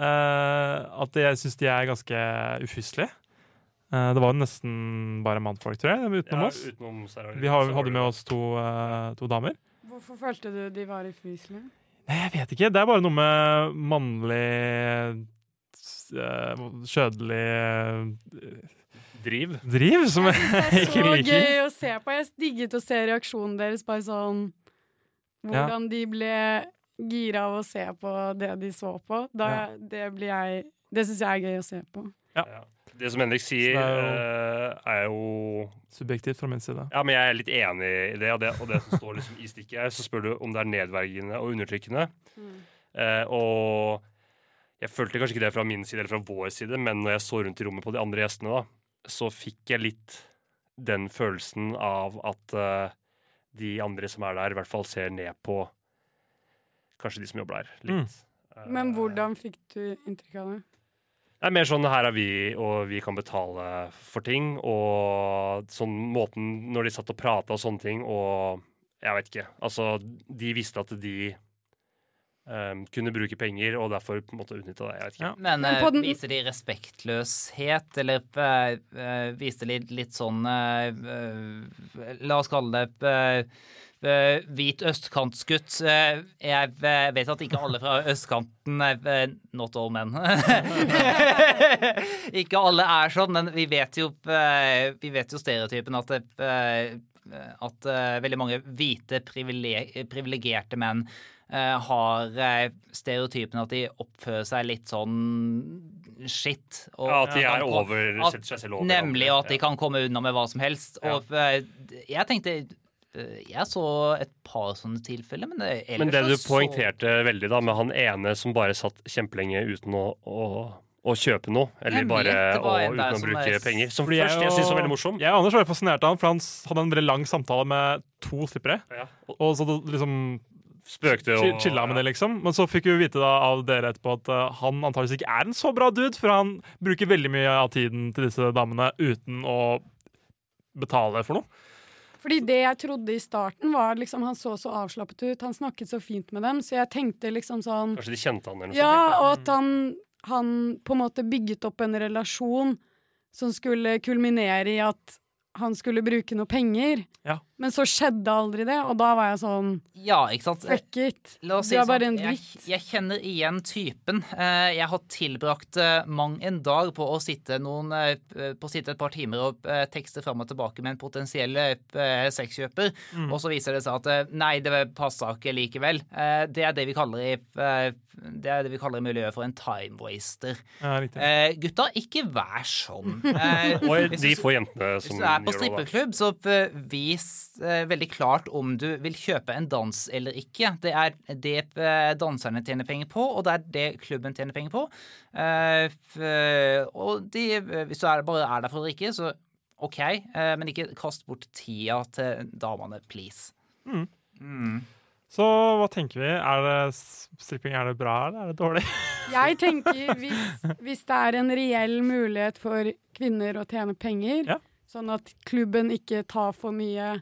Eh, at jeg syns de er ganske ufyselige. Eh, det var jo nesten bare mannfolk, tror jeg, utenom Ja, oss. utenom Vi har, hadde med oss to, eh, to damer. Hvorfor følte du de var ufyselige? Nei, jeg vet ikke. Det er bare noe med mannlig Skjødelig Kjødelig Driv. driv som jeg, ikke liker. Det er så gøy å se på. Jeg digget å se reaksjonen deres, bare sånn Hvordan de ble gira av å se på det de så på. Da, Det blir jeg Det syns jeg er gøy å se på. Ja. Det som Henrik sier, er jo, er jo Subjektivt fra min side. Ja, men jeg er litt enig i det, og det, og det som står liksom i stikket her, så spør du om det er nedverdigende og undertrykkende. Eh, og jeg følte kanskje ikke det fra min side eller fra vår side, men når jeg så rundt i rommet på de andre gjestene, da, så fikk jeg litt den følelsen av at eh, de andre som er der, i hvert fall ser ned på kanskje de som jobber der. Litt. Mm. Men hvordan fikk du inntrykk av det? Det er mer sånn her er vi, og vi kan betale for ting. Og sånn måten når de satt og prata og sånne ting, og jeg vet ikke. Altså, de visste at de em, kunne bruke penger, og derfor på en måte utnytta det. Jeg vet ikke. Ja. Men, Men eh, den- viser de respektløshet, eller uh, viser de litt sånn eh, La oss kalle det hvit østkantsgutt. Jeg vet at ikke alle fra østkanten er eh, Not all men. ikke alle er sånn, men vi vet jo, vi vet jo stereotypen at det, at veldig mange hvite privile- privilegerte menn har eh, stereotypen at de oppfører seg litt sånn shit. og- Ja, at de er over, at- setter seg selv over. Nemlig, og at de kan komme unna med hva som helst. Ja. Og eh, jeg tenkte eh, Jeg så et par sånne tilfeller, men det, ellers Men det du så- poengterte veldig da, med han ene som bare satt kjempelenge uten å, å, å kjøpe noe, eller Nemlig, bare å, uten å bruke er- penger, som jeg først jeg synes var veldig morsom. Jeg og Anders var fascinert av han, for han hadde en veldig lang samtale med to strippere. Ja. Og Og så liksom spøkte og chilla med det, liksom. Men så fikk vi vite da av dere etterpå at eh, han antakeligvis ikke er en så bra dude, for han bruker veldig mye av tiden til disse damene uten å betale for noe. Fordi det jeg trodde i starten, var liksom han så så avslappet ut. Han snakket så fint med dem, så jeg tenkte liksom sånn Kanskje de kjente han eller noe Ja, sånt. og at han, han på en måte bygget opp en relasjon som skulle kulminere i at han skulle bruke noe penger. Ja. Men så skjedde aldri det, og da var jeg sånn Ja, ikke sant. Fuck it. La oss Du si er sånn, bare en jeg, dritt. jeg kjenner igjen typen. Eh, Jeg har tilbrakt eh, mang en dag på å sitte, noen, eh, på å sitte et par timer og tekste fram og tilbake med en potensiell sexkjøper, Mm. og så viser det seg at nei, det passa ikke likevel. Eh, Det er det vi kaller i det er det vi kaller i miljøet for en time waster. Ja. Eh, gutta, ikke vær sånn. Eh, Oi, de du- få jentene hvis du er på strippeklubb, så vis veldig klart om du vil kjøpe en dans eller ikke. Det er det eh, danserne tjener penger på, og det er det klubben tjener penger på. Eh, f- og de, eh, hvis du er, bare er der for å drikke, så OK, eh, men ikke kast bort tida til damene, please. Mm. Så hva tenker vi? Er det stripping er det bra, eller er det dårlig? Jeg tenker hvis, hvis det er en reell mulighet for kvinner å tjene penger, Ja. sånn at klubben ikke tar for mye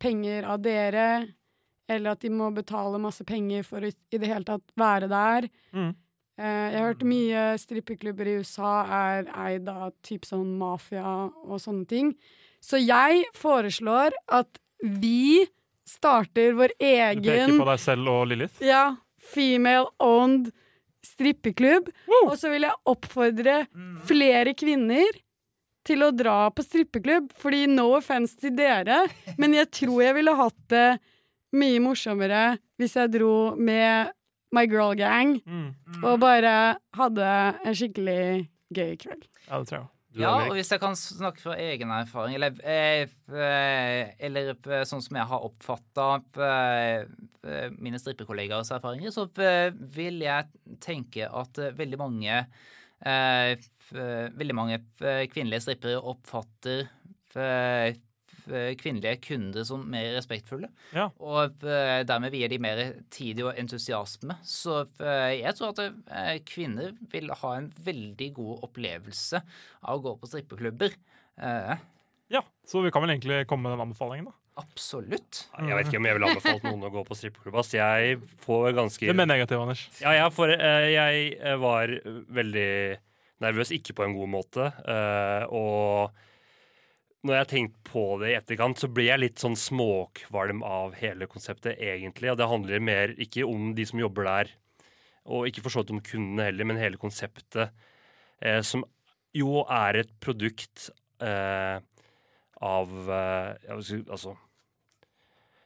penger av dere, eller at de må betale masse penger for å i det hele tatt være der. Mm. Eh, Jeg har hørt mye strippeklubber i USA er eid av typ sånn mafia og sånne ting. Så jeg foreslår at vi starter vår egen Du peker på deg selv og Lilith. ja, female-owned strippeklubb. Og så vil jeg oppfordre flere kvinner til å dra på strippeklubb. Fordi no offence til dere, men jeg tror jeg ville hatt det mye morsommere hvis jeg dro med my girl gang Mm. og bare hadde en skikkelig gøy kveld. Ja, det tror jeg. Ja, og hvis jeg kan snakke fra egen erfaring, eller, eh, eh, eller eh, sånn som jeg har oppfatta eh, mine strippekollegaers erfaringer, så eh, vil jeg tenke at eh, veldig mange eh, Veldig mange kvinnelige strippere oppfatter kvinnelige kunder som mer respektfulle. Ja. Og dermed vier de mer tid og entusiasme. Så jeg tror at eh, kvinner vil ha en veldig god opplevelse av å gå på strippeklubber. Eh, Ja, så vi kan vel egentlig komme med den anbefalingen, da. absolutt. Jeg vet ikke om jeg ville anbefalt noen å gå på strippeklubb. ass. Jeg får ganske Det mer negativt, Anders. Ja, jeg, får, eh, jeg var veldig nervøs, ikke på en god måte. eh, Og når jeg har tenkt på det i etterkant, så blir jeg litt sånn småkvalm av hele konseptet, egentlig. Og det handler mer ikke om de som jobber der, og ikke for så vidt om kundene heller, men hele konseptet, eh, som jo er et produkt eh, av eh, Altså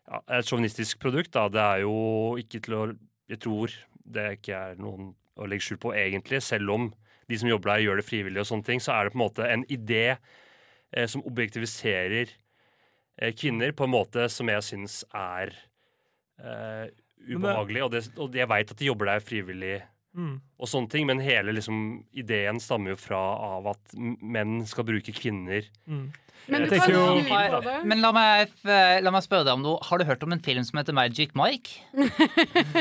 ja, Et sjåvinistisk produkt, da. Det er jo ikke til å Jeg tror det ikke er noen å legge skjul på, egentlig. Selv om de som jobber der, gjør det frivillig, og sånne ting, så er det på en måte en idé eh, som objektiviserer eh, kvinner på en måte som jeg syns er eh, ubehagelig. Og, det, og jeg veit at de jobber der frivillig, Mm. og sånne ting, men hele liksom, ideen stammer jo fra av at menn skal bruke kvinner. Mm. Men du kan jo-. Men la meg, la meg spørre deg om noe. Har du hørt om en film som heter Magic Mike?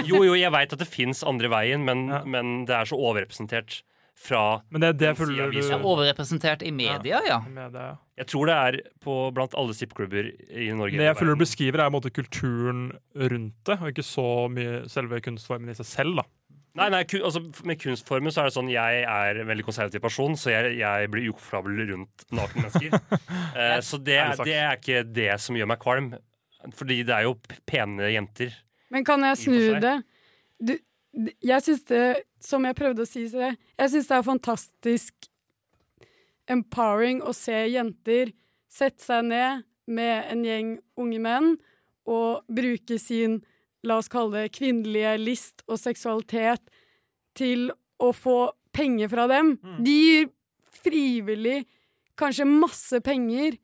Jo, jo, jeg veit at det fins andre veien, men, Ja. men det er så overrepresentert fra Men det, er det føler du er overrepresentert i media, ja. I media, ja. Jeg tror det er på, blant alle strippklubber i Norge. Det jeg føler du beskriver, er på en måte kulturen rundt det, og ikke så mye selve kunstformen i seg selv. da. Nei, nei, ku, altså, Med kunstformen så er det sånn jeg er en veldig konservativ person, så jeg, jeg blir ukomfortabel rundt nakne mennesker. uh, så det, er- det er ikke det som gjør meg kvalm. Fordi det er jo pene jenter. Men kan jeg snu det? Du, jeg syns det, som jeg prøvde å si, så jeg syns det er fantastisk empowering å se jenter sette seg ned, med en gjeng unge menn og bruke sin, la oss kalle det, kvinnelige list og seksualitet til å få penger fra dem. De gir frivillig kanskje masse penger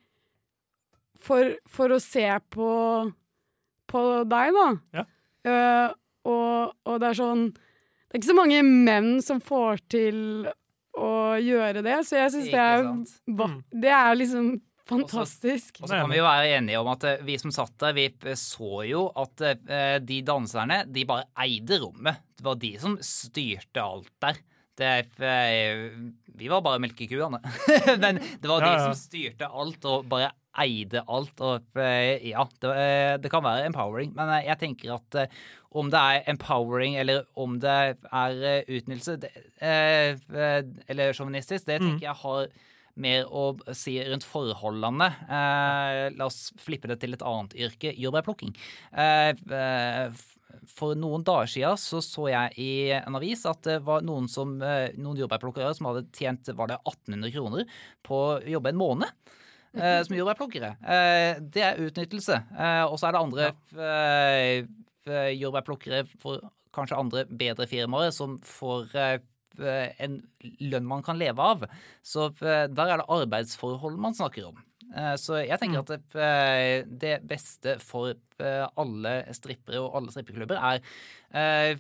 for, for å se på, på deg, da. Ja. Eh, og, og det er sånn Det er ikke så mange menn som får til å gjøre det, så jeg syns det er Mm. Det er liksom fantastisk. Og så kan vi jo være enige om at eh, vi som satt der, vi så jo at eh, de danserne, de bare eide rommet. Det var de som styrte alt der. Det, eh, vi var bare melkekuene. Men det var de Ja, ja. som styrte alt og bare eide alt. Og eh, ja, det, eh, det kan være empowering. Men eh, jeg tenker at om det er empowering eller om det er utnyttelse det, eller sjåvinistisk, det tenker jeg har mer å si rundt forholdene. Eh, la oss flippe det til et annet yrke, jordbærplukking. Eh, eh, for noen dager siden så, så jeg i en avis at det var noen, som, eh, noen jordbærplukkere som hadde tjent var det 1800 kroner på å jobbe en måned. Eh, som jordbærplukkere. Eh, det er utnyttelse. Eh, og så er det andre eh, jordbærplukkere for kanskje andre bedre firmaer som får eh, en lønn man kan leve av. Så eh, der er det arbeidsforhold man snakker om. Eh, Så jeg tenker at det, eh, det beste for eh, alle strippere og alle strippeklubber er eh,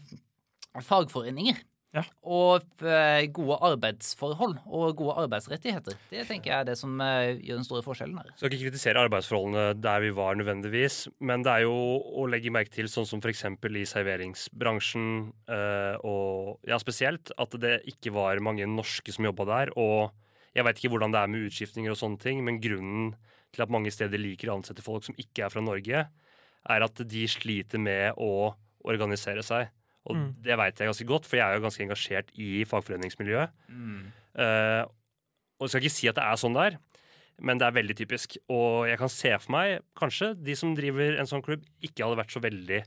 fagforeninger. Ja. Og eh, gode arbeidsforhold og gode arbeidsrettigheter. Det tenker jeg er det som eh, gjør den store forskjellen her. Skal ikke kritisere arbeidsforholdene der vi var nødvendigvis, men det er jo å legge merke til, sånn som f.eks. i serveringsbransjen, eh, og ja, spesielt, at det ikke var mange norske som jobba der. Og jeg veit ikke hvordan det er med utskiftninger og sånne ting, men grunnen til at mange steder liker å ansette folk som ikke er fra Norge, er at de sliter med å organisere seg. Og Mm. det veit jeg ganske godt, for jeg er jo ganske engasjert i fagforeningsmiljøet. Eh, og jeg skal ikke si at det er sånn der, men det er veldig typisk. Og jeg kan se for meg kanskje de som driver en sånn klubb, ikke hadde vært så veldig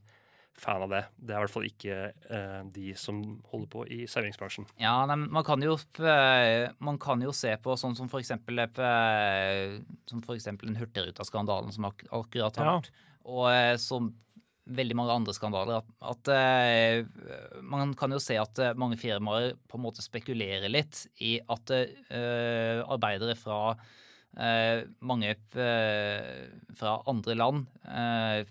fan av det. Det er i hvert fall ikke eh, de som holder på i serveringsbransjen. Ja, nei, man kan jo Man kan jo se på sånn som for eksempel eh, Som for eksempel den Hurtigruta-skandalen som ak akkurat har Ja. vært. Og eh, som veldig mange andre skandaler. At, eh, man kan jo se at eh, mange firmaer på en måte spekulerer litt i at eh, arbeidere fra eh, mange eh, fra andre land eh,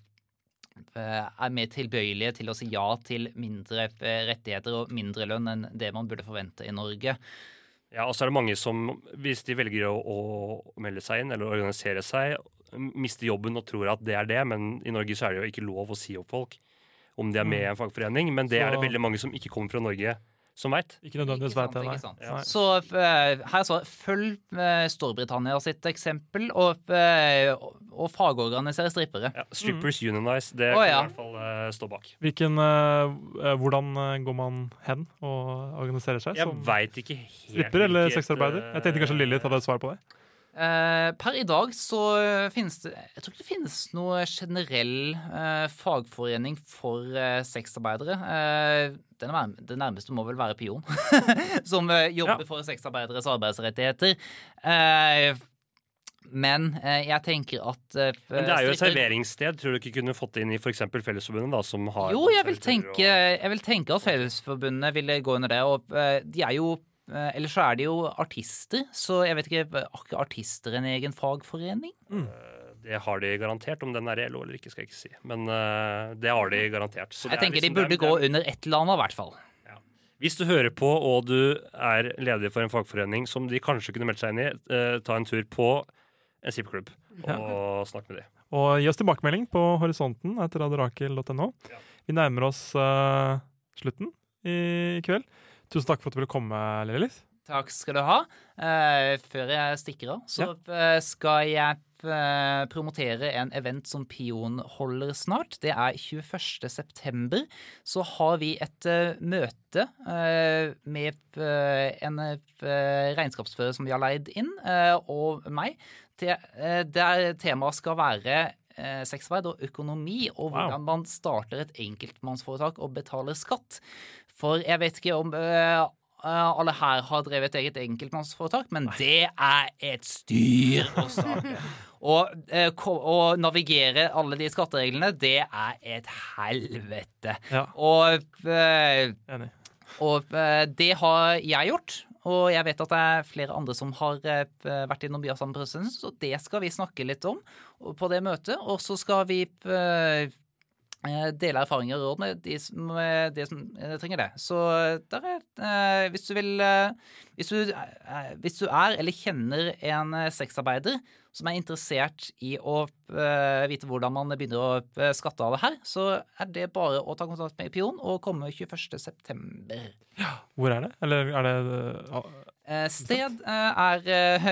er mer tilbøyelige til å si ja til mindre rettigheter og mindre lønn enn det man burde forvente i Norge. Ja, og så er det mange som, hvis de velger å, å melde seg inn eller organisere seg, mister jobben og tror at det er det, men i Norge så er det jo ikke lov å si opp folk om de er med i en fagforening. Men det er det veldig mange som ikke kommer fra Norge, som veit. Ikke nødvendigvis veit vet det, nei. Så eh, her så følg eh, Storbritannia sitt eksempel, og, eh, og fagorganisere strippere. Ja, strippers unionize, det Å, kan ja. i hvert fall stå bak. Hvilken, hvordan går man hen og organiserer seg? Jeg som veit ikke helt stripper eller sexarbeider? Jeg tenkte kanskje Lilly hadde et svar på det. Eh, per i dag så finnes det Jeg tror ikke det finnes noe generell eh, fagforening for eh, sexarbeidere. Eh, det, nærmeste, må vel være Pion, som eh, jobber Ja. for sexarbeideres arbeidsrettigheter. Eh, men jeg tenker at Men det er jo et serveringssted. Tror du ikke kunne fått det inn i f.eks. Fellesforbundet, da, som har Jo, jeg vil, tenke, jeg vil tenke at Fellesforbundet ville gå under det. Og de er jo eh, Ellers så er de jo artister, så jeg vet ikke Har artister en egen fagforening? Mm. det har de garantert. Om den er reell eller ikke, skal jeg ikke si. Men uh, det har de garantert. Så Jeg er tenker de liksom- det er- burde det gå gå under et eller annet, i hvert fall. Hvis du hører på og du er leder for en fagforening som de kanskje kunne meldt seg inn i, uh, ta en tur på en strippeklubb og snakk med dem. Og gi oss tilbakemelding på horisonten etter adrakel.no. Ja. Vi nærmer oss uh, slutten i kveld. Tusen takk for at du ville komme, Lillis. Takk skal du ha. Uh, før jeg stikker av, så eh, skal jeg eh, promotere en event som Pion holder snart. Det er 21. september. Så har vi et uh, møte med en regnskapsfører som vi har leid inn, og meg. Det, eh, der temaet skal være sexarbeid og økonomi, og Wow. hvordan man starter et enkeltmannsforetak og betaler skatt. For jeg vet ikke om eh, alle her har drevet eget enkeltmannsforetak, men det er et styr å starte. Og eh, å navigere alle de skattereglene, det er et helvete. Ja. Og, Enig. og eh, det har jeg gjort. Og jeg vet at det er flere andre som har vært innom samme prosessen, så det skal vi snakke litt om på det møtet. Og så skal vi dele erfaringer og råd med de som, de som eh, trenger det. Så der er eh, Hvis du vil eh, hvis, du, eh, hvis du er eller kjenner en eh, sexarbeider som er interessert i å eh, vite hvordan man begynner å eh, skatte av det her, så er det bare å ta kontakt med Pion og komme 21.9. Hvor er det? Eller er det Eh, sted eh, er eh,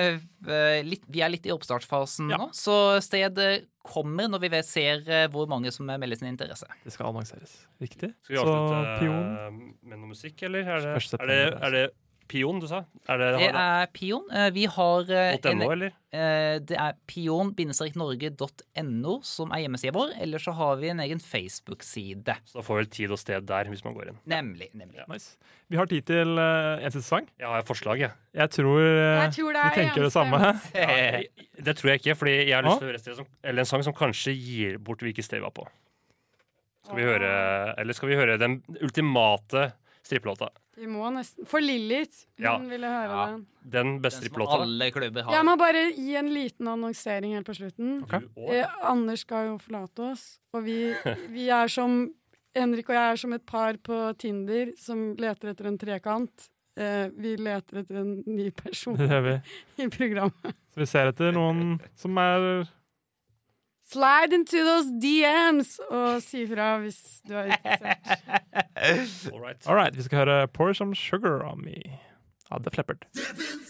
eh, litt, Vi er litt i oppstartsfasen Ja. nå, så sted eh, kommer når vi ser eh, hvor mange som melder sin interesse. Det skal annonseres. Riktig. Skal vi Så avslutte Pion eh, med noe musikk, eller? Er det, er det, er det Pion du sa? Er det, Det er Pion. Eh, Vi har eh, .no, eller? eh, Det er pion-norge.no som er hjemmesida vår. Eller så har vi en egen Facebook-side. Så da får vi vel tid og sted der, hvis man går inn. Nemlig. nemlig. Nice. Vi har tid til en siste sang. Jeg har forslag, jeg. Jeg tror, Jeg tror det er vi tenker det samme. Ja, det tror jeg ikke, fordi jeg har lyst til å høre som, eller en sang som kanskje gir bort hvilket sted vi var på. Skal vi høre, eller skal vi høre den ultimate strippelåta? Vi må nesten For Lillit. hun Ja. ville høre Ja. den. Den Den beste som strippelåta? alle klubber har. Jeg må bare gi en liten annonsering helt på slutten. Okay. Eh, Anders skal jo forlate oss, og vi, vi er som Henrik og jeg er som et par på Tinder som leter etter en trekant. Eh, vi leter etter en ny person Det gjør vi. i programmet. Så vi ser etter noen som er Slide into those DMs og si fra hvis du er interessert. All right. All right, vi skal høre 'Pour Some Sugar On Me' av The Fleppard. Devin